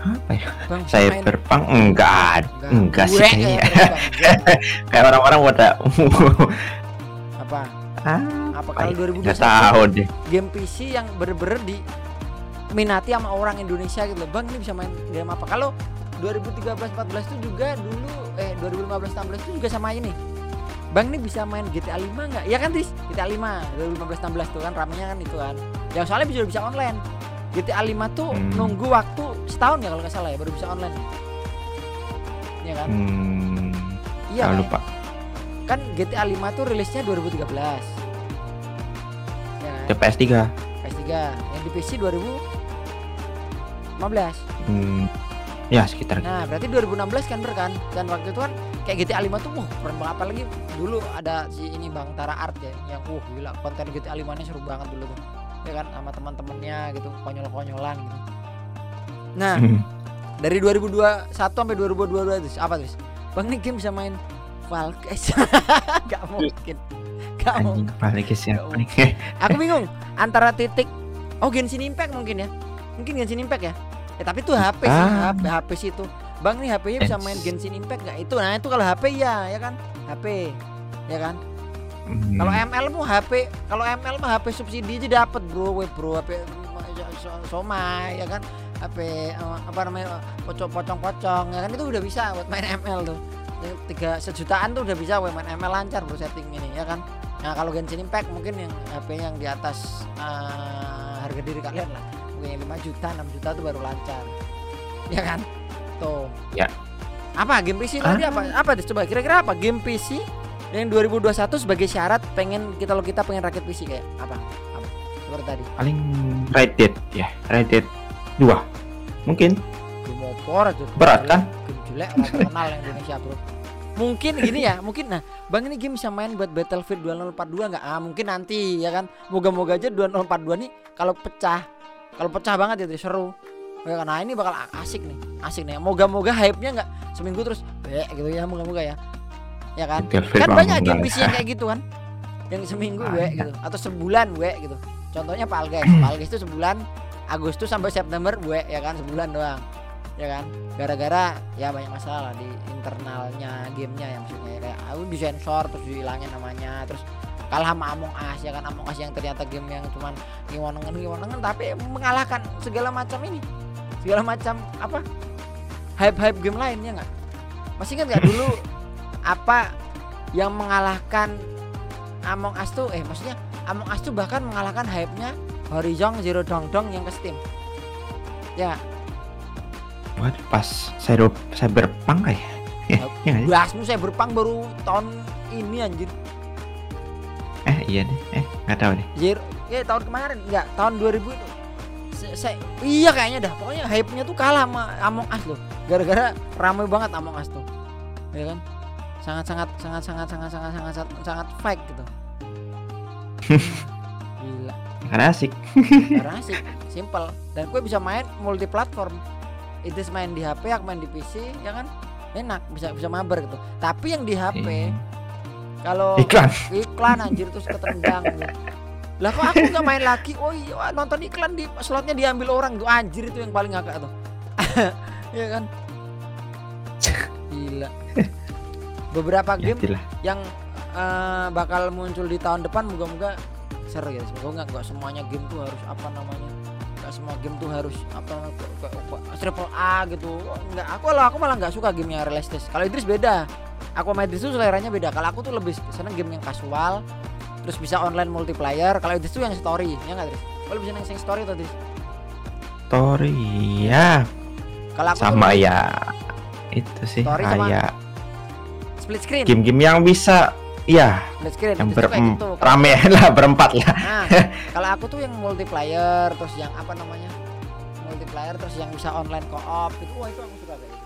apa ya? Bang, Saya main- berpang enggak, enggak sih kayaknya. kayak orang-orang pada apa ah, apa kalau ya? 2021 Nggak tahu deh. game PC yang bener-bener di minati sama orang Indonesia gitu. Bang ini bisa main game apa? Kalau 2013 14 itu juga dulu eh 2015 16 itu juga sama ini. Bang ini bisa main GTA 5 nggak? Ya kan Tris? GTA 5 2015 16 tuh kan ramenya kan itu kan. Yang soalnya bisa bisa online. GTA 5 tuh Hmm. nunggu waktu setahun ya kalau nggak salah ya baru bisa online. Iya kan? Hmm, Iya. ah, kan? lupa. Kan GTA 5 tuh rilisnya 2013. Ya kan? Ke PS3. PS3 yang di PC 2015 Hmm, ya sekitar. nah berarti 2016 kan ber kan dan waktu itu kan kayak GTA 5 tuh wah keren banget apalagi dulu ada si ini Bang Tara Art ya yang uh gila konten GTA 5 nya seru banget dulu tuh ya kan sama teman-temannya gitu konyol-konyolan gitu nah Hmm, dari 2021 sampai 2022 itu apa terus Bang ini game bisa main Valkes gak mungkin gak mungkin Anjing kepala guys ya. Aku bingung antara titik oh Genshin Impact mungkin ya. Mungkin Genshin Impact ya. Ya tapi itu HP sih, Ah. HP, HP sih itu. Bang nih HP-nya bisa main Genshin Impact nggak? Itu nah itu kalau HP ya, ya kan? HP. Ya kan? Hmm, Kalau ML mu HP, kalau ML mah HP subsidi aja dapat, Bro, we bro, HP so- Somai ya kan? HP eh, apa namanya? pocong-pocong-pocong ya kan itu udah bisa buat main ML tuh. Yang tiga sejutaan tuh udah bisa we main ML lancar bro setting ini ya kan. Nah kalau Genshin Impact mungkin yang HP yang di atas eh, harga diri kalian lah mungkin yang 5 juta 6 juta tuh baru lancar ya kan tuh Ya. apa game PC tadi apa? Apa coba kira-kira apa? Game PC yang 2021 sebagai syarat pengen kita lo kita pengen rakit PC kayak apa? Apa? Seperti tadi. Paling Red Dead ya, Red Dead 2. Mungkin. Game opor aja. Berat, kan? game jelek terkenal yang Indonesia bro. Mungkin gini ya mungkin nah bang ini game bisa main buat Battlefield 2042 nggak? Ah mungkin nanti ya kan? Moga-moga aja 2042 nih kalau pecah kalau pecah banget ya seru ya kan nah ini bakal asik nih asik nih. Moga-moga hype-nya nggak seminggu terus be gitu ya moga-moga ya. Ya kan? Battlefield kan banyak game. PC yang kayak gitu kan? Yang seminggu Banyak. gitu. Atau sebulan we gitu. Contohnya Pak Alges Pak Alges itu sebulan Agustus sampai September we ya kan? Sebulan doang ya kan? Gara-gara ya banyak masalah di internalnya gamenya ya maksudnya. Ya kayak aku disensor terus dihilangin namanya terus kalah sama Among Us ya kan? Among Us yang ternyata game yang cuman ngiwanengen ngiwanengen tapi mengalahkan segala macam ini segala macam apa hype-hype game lain ya nggak? Masih ingat nggak dulu apa yang mengalahkan Among Us tuh eh maksudnya Among Us tuh bahkan mengalahkan hype-nya Horizon Zero Dawn Dawn yang ke Steam. Ya. Buat pas cyber cyberpunk kayak ya, ya nggak sih? Basmu saya berpang baru tahun ini anjir. Eh iya deh eh nggak tahu deh Zero ya tahun kemarin. Enggak tahun 2000 itu saya iya kayaknya dah. Pokoknya hype-nya tuh kalah sama Among Us loh. Gara-gara ramai banget Among Us tuh. Ya kan? Sangat sangat sangat sangat sangat sangat sangat sangat, sangat fake gitu. Gila. Karena asik. Karena asik. Simple. Dan gue bisa main multi platform itu main di HP aku main di PC ya kan? Enak bisa bisa mabar gitu. Tapi yang di HP Iya. kalau iklan. iklan anjir terus ketendang gitu. Lah kok aku nggak main lagi? Oh iya nonton iklan di slotnya diambil orang. Tuh anjir itu yang paling ngakak tuh. Ya kan? Gila. Beberapa ya game itulah. yang eh, bakal muncul di tahun depan moga-moga seru ya. Semoga nggak nggak semuanya game tuh harus apa namanya nggak semua game tuh harus apa triple A gitu. Nggak aku lah aku malah nggak suka game yang realistis. Kalau Idris beda. Aku sama Idris tuh seleranya beda. Kalau aku tuh lebih seneng game yang casual, terus bisa online multiplayer. Kalau Idris tuh yang story, ya nggak Idris? Kalau bisa yang story tuh Idris? Story ya Kalau aku sama tuh ya itu sih Story sama- kayak split screen, game-game yang bisa ya split screen. yang ber gitu. Rame lah berempat lah Nah, kalau aku tuh yang multiplayer, terus yang apa namanya? Multiplayer terus yang bisa online co-op itu wah itu aku suka kayak.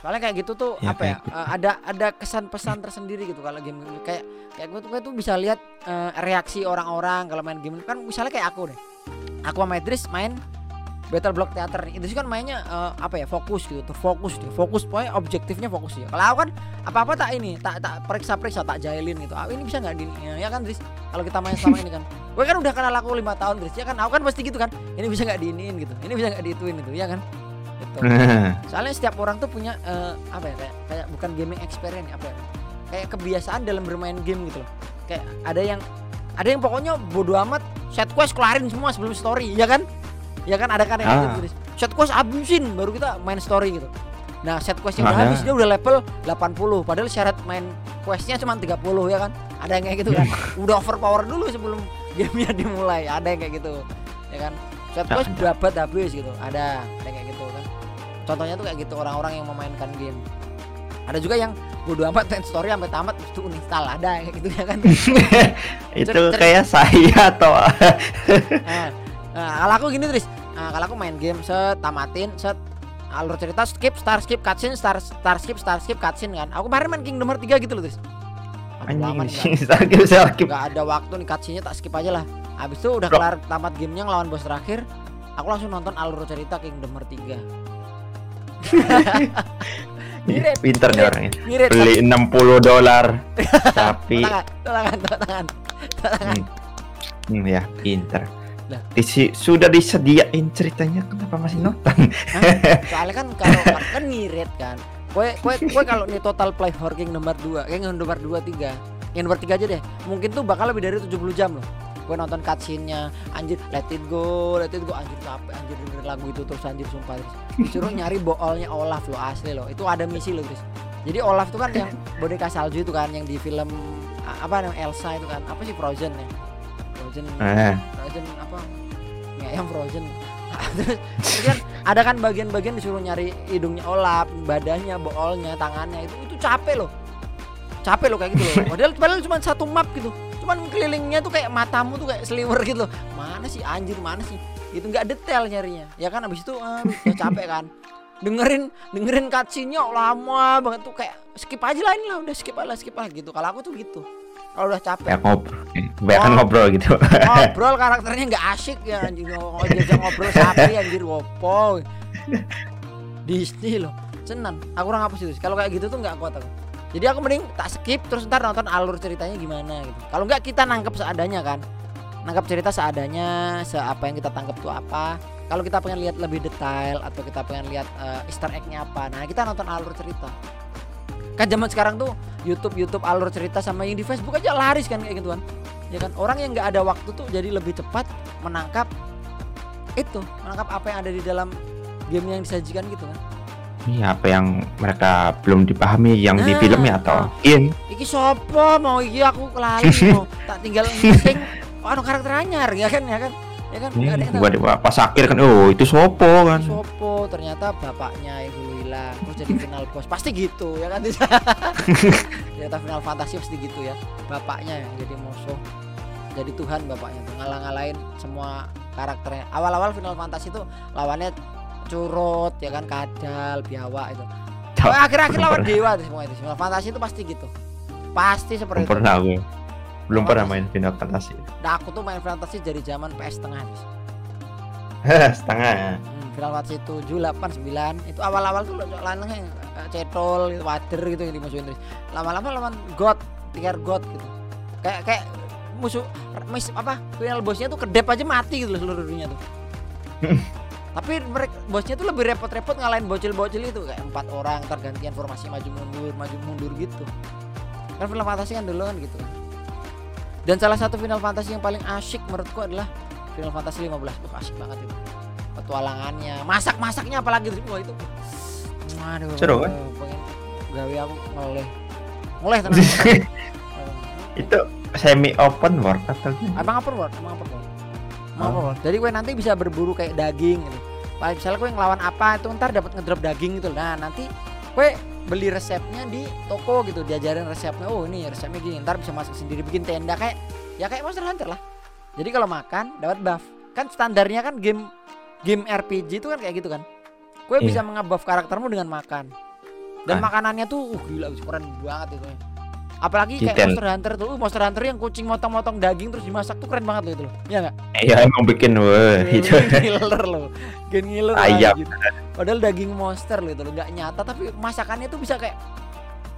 Soalnya kayak gitu tuh Ya, apa ya? gitu. eh, ada ada kesan pesan tersendiri gitu kalau game game kayak kayak gue tuh, gue tuh bisa lihat eh, reaksi orang-orang kalau main game kan misalnya kayak aku deh. Aku sama Idris main Battle Block Theater nih. Idris kan mainnya eh, apa ya? Fokus gitu, terfokus dia. Fokus pokoknya objektifnya fokus ya. Kalau aku kan apa-apa tak ini, tak tak periksa-periksa, tak jahilin gitu. Ah, ini bisa nggak di ya, ya kan Idris? Kalau kita main sama ini kan. Gue kan udah kenal aku lima tahun Idris ya kan. Aku kan pasti gitu kan. Ini bisa nggak diiniin gitu. Ini bisa nggak diituin gitu, ya kan? Gitu. Soalnya setiap orang tuh punya eh, apa ya kayak kayak bukan gaming experience ya, apa ya? Kayak kebiasaan dalam bermain game gitu loh. Kayak ada yang ada yang pokoknya bodo amat set quest kelarin semua sebelum story, ya kan? Ya kan ada kan yang Ah. gitu. Set quest habisin baru kita main story gitu. Nah, set questnya udah habis dia udah level 80 padahal syarat main questnya cuma 30 ya kan. Ada yang kayak gitu kan. udah overpower dulu sebelum gamenya dimulai. Ada yang kayak gitu. Ya kan? Set quest dapat habis gitu. Ada, ada yang kayak gitu kan. Contohnya tuh kayak gitu orang-orang yang memainkan game. Ada juga yang bodo amat main story sampai tamat itu uninstall ada kayak gitu ya kan. itu Cer- cer- kayak saya atau nah, nah, kalau aku gini terus. Nah, kalau aku main game set tamatin set alur cerita skip star skip cutscene star star skip star skip cutscene kan. Aku kemarin main Kingdom Hearts 3 gitu loh nih, anjing sakit sakit nggak ada waktu nih cutscene-nya tak skip aja lah. Habis itu udah Bro. kelar tamat gamenya ngelawan bos terakhir. Aku langsung nonton alur cerita Kingdom Hearts 3. Ngirit, pinter nih orangnya ngirit beli 60 dolar tapi tangan, tangan, tangan, tangan. hmm, hmm, ya pinter. Disi, sudah disediain ceritanya kenapa masih nonton Soalnya kan kalau kan ngirit kan. Kue kue kue kalau nih total play for King nomor 2, kayak nomor 2 3. Yang nomor 3 aja deh. Mungkin tuh bakal lebih dari 70 jam loh. Gue nonton cutscene-nya, anjir let it go, let it go, anjir capek, anjir denger lagu itu terus anjir sumpah terus. Disuruh nyari boolnya Olaf loh asli loh. Itu ada misi loh guys. Jadi Olaf itu kan yang boneka salju itu kan yang di film apa namanya Elsa itu kan. Apa sih Frozen ya? Frozen eh, Frozen apa mie ayam Frozen terus terus kan ada kan bagian-bagian disuruh nyari hidungnya Olaf badannya boolnya tangannya itu itu capek loh capek loh kayak gitu loh padahal padahal cuma satu map gitu cuman kelilingnya tuh kayak matamu tuh kayak sliver gitu loh. Mana sih anjir mana sih? Gitu nggak detail nyarinya. Ya kan abis itu ah, udah capek kan. Dengerin dengerin cutscene-nya lama banget tuh kayak skip aja lah ini lah udah skip aja lah skip aja gitu. Kalau aku tuh gitu. Kalau udah capek. Ya ngobrol kebanyakan Oh. ngobrol gitu. Ngobrol karakternya nggak asik ya anjing. Ngo- diajak ngobrol sapi anjir wopo Disney loh senan aku kurang apa sih kalau kayak gitu tuh nggak kuat aku jadi aku mending tak skip terus ntar nonton alur ceritanya gimana gitu. Kalau nggak kita nangkep seadanya kan. Nangkep cerita seadanya se apa yang kita tangkap tuh apa. Kalau kita pengen lihat lebih detail atau kita pengen lihat eh, Easter egg-nya apa nah kita nonton alur cerita. Kan zaman sekarang tuh YouTube YouTube alur cerita sama yang di Facebook aja laris kan kayak gituan ya kan? Orang yang nggak ada waktu tuh jadi lebih cepat menangkap itu menangkap apa yang ada di dalam game yang disajikan gitu kan Iya apa yang mereka belum dipahami yang di Nah, filmnya atau? game iki sopo mau iki? Aku kelali mau. Tak tinggal ngising. Anu karakter anyar ya kan ya kan? Ya kan? Tahu. Gua di- pas akhir kan oh itu sopo kan? Sopo ternyata bapaknya yang dulu hilang terus jadi final boss. Pasti gitu ya kan? Ternyata final fantasi pasti gitu ya. Bapaknya yang jadi musuh. Jadi Tuhan bapaknya tuh. Ngalah-ngalahin semua karakternya. Awal-awal final fantasi itu lawannya curut ya kan kadal biawak itu. Oh, akhir-akhir lawan dewa tuh semua itu. Final fantasi itu pasti gitu. Pasti seperti belum itu. Pernah gue belum pernah main Final Fantasy. Nah aku tuh main fantasi dari zaman PS tengah Dis. setengah Hmm, Final Fantasy 7, 8, 9 Itu awal-awal tuh lanangnya eh, cetol, gitu, wader gitu yang dimusuhin terus. Lama-lama lawan god, tiga god gitu. Kayak kayak musuh mis, apa final bossnya tuh kedep aja mati gitu loh seluruh dunia tuh tapi mereka bosnya tuh lebih repot-repot ngalahin bocil-bocil itu kayak empat orang tergantian formasi maju mundur maju mundur gitu. Kan Final Fantasy kan dulu kan gitu. Dan salah satu Final Fantasy yang paling asyik menurutku adalah Final Fantasy 15 Wah, asik banget itu. Petualangannya masak-masaknya apalagi tuh wah itu. Aduh Seru kan? pengen gawe aku ngeleh. Mulai tenang. Itu semi open world atau gimana? Emang open world, emang open world. Jadi gue nanti bisa berburu kayak daging gitu. Misalnya gue ngelawan apa itu ntar dapat ngedrop daging gitu. Nah nanti gue beli resepnya di toko gitu, diajarin resepnya. Oh ini resepnya gini, ntar bisa masak sendiri bikin tenda kayak ya kayak Monster Hunter lah. Jadi kalau makan dapat buff. Kan standarnya kan game game RPG itu kan kayak gitu kan. Gue Iya. bisa mengebuff karaktermu dengan makan. Dan Ah. makanannya tuh uh, gila keren banget itu. Apalagi kayak. Monster Hunter tuh, uh, Monster Hunter yang kucing motong-motong daging terus dimasak tuh keren banget loh itu loh. Iya enggak? Iya emang bikin wah itu. ngiler loh. Gen ngiler Ayam. anjir. Padahal daging monster loh itu loh, enggak nyata tapi masakannya tuh bisa kayak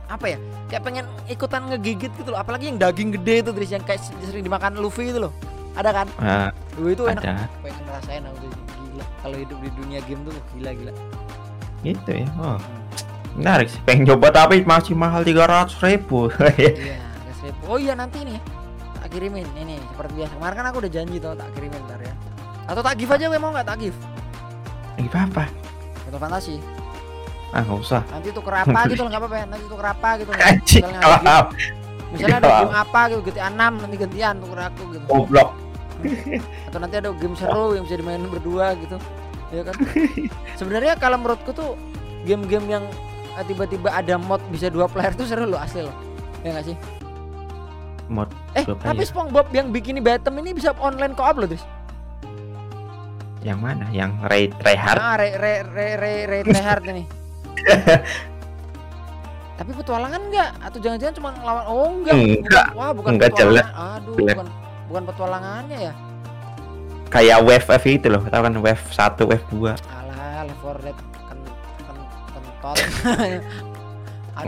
apa ya? Kayak pengen ikutan ngegigit gitu loh. Apalagi yang daging gede itu terus yang kayak sering dimakan Luffy itu loh. Ada kan? Duh, itu enak. ada Pengen ngerasain aku gila. Kalau hidup di dunia game tuh gila-gila. gitu ya. Oh. Menarik sih. Pengen coba tapi masih mahal tiga ratus ribu. Iya, seribu. Oh iya nanti nih. Tak kirimin ini seperti biasa. Kemarin kan aku udah janji tuh tak kirimin ntar ya. Atau tak give aja gue mau nggak tak give? Ini apa? Atau fantasi. Ah nggak usah. Nanti tuker apa gitu loh nggak apa-apa ya. Nanti tuker apa gitu. Anjing. Misalnya ada game- Wow. Misalnya ada Wow. game apa gitu GTA 6 nanti gantian tuker aku gitu. Goblok. Atau nanti ada game seru yang bisa dimainin berdua gitu. Ya kan? Sebenarnya kalau menurutku tuh game-game yang tiba-tiba ada mod bisa dua player tuh seru loh asli loh. Ya nggak sih? Mod Eh, Dua tapi. SpongeBob yang bikini Bottom ini bisa online co-op loh, Tris. yang mana? Yang Ray Tryhard. Nah, re re re re re tryhard ini. Tapi petualangan enggak? Atau jangan-jangan cuma ngelawan? Oh enggak. Enggak. Bukan- Wah, bukan Enggak, petualangan. Aduh, Jelek. bukan bukan petualangannya ya. Kayak wave F itu loh. Tahu kan wave 1, wave 2. Alah, Left 4 Dead kan kan kentot.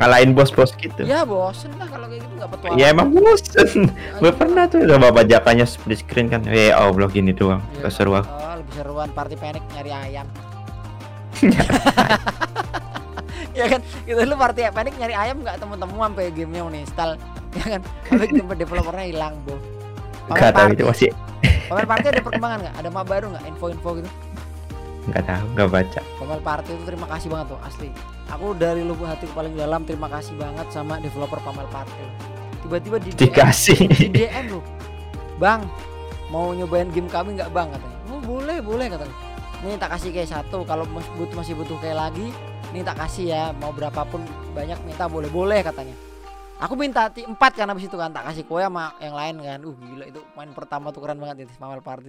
Ngalahin bos-bos gitu. ya bosen lah kalau kayak gitu enggak petualangan. Ya emang bosen. Gue pernah tuh coba bajakannya split screen kan. Eh, Allah gini doang. Iya. Keseru aku. Oh, lebih seruan party panic nyari ayam. ya kan kita lu party panic nyari ayam nggak temu-temu sampai gamenya uninstall ya kan sampai game developernya hilang bo Pamer Gak party, itu masih Pamer party ada perkembangan nggak ada map baru nggak info-info gitu nggak tahu nggak baca. Pamer party itu terima kasih banget tuh asli. Aku dari lubuk hati paling dalam terima kasih banget sama developer Pamer party. Tiba-tiba di DM, Dikasih. di DM lu bang mau nyobain game kami nggak bang? katanya. Oh boleh boleh katanya. Ini tak kasih kayak satu kalau mas butuh masih butuh kayak lagi ini tak kasih ya. Mau berapapun banyak minta boleh boleh katanya. Aku minta empat kan habis itu kan tak kasih kue sama yang lain kan. Uh gila itu main pertama tuh keren banget itu Pamer party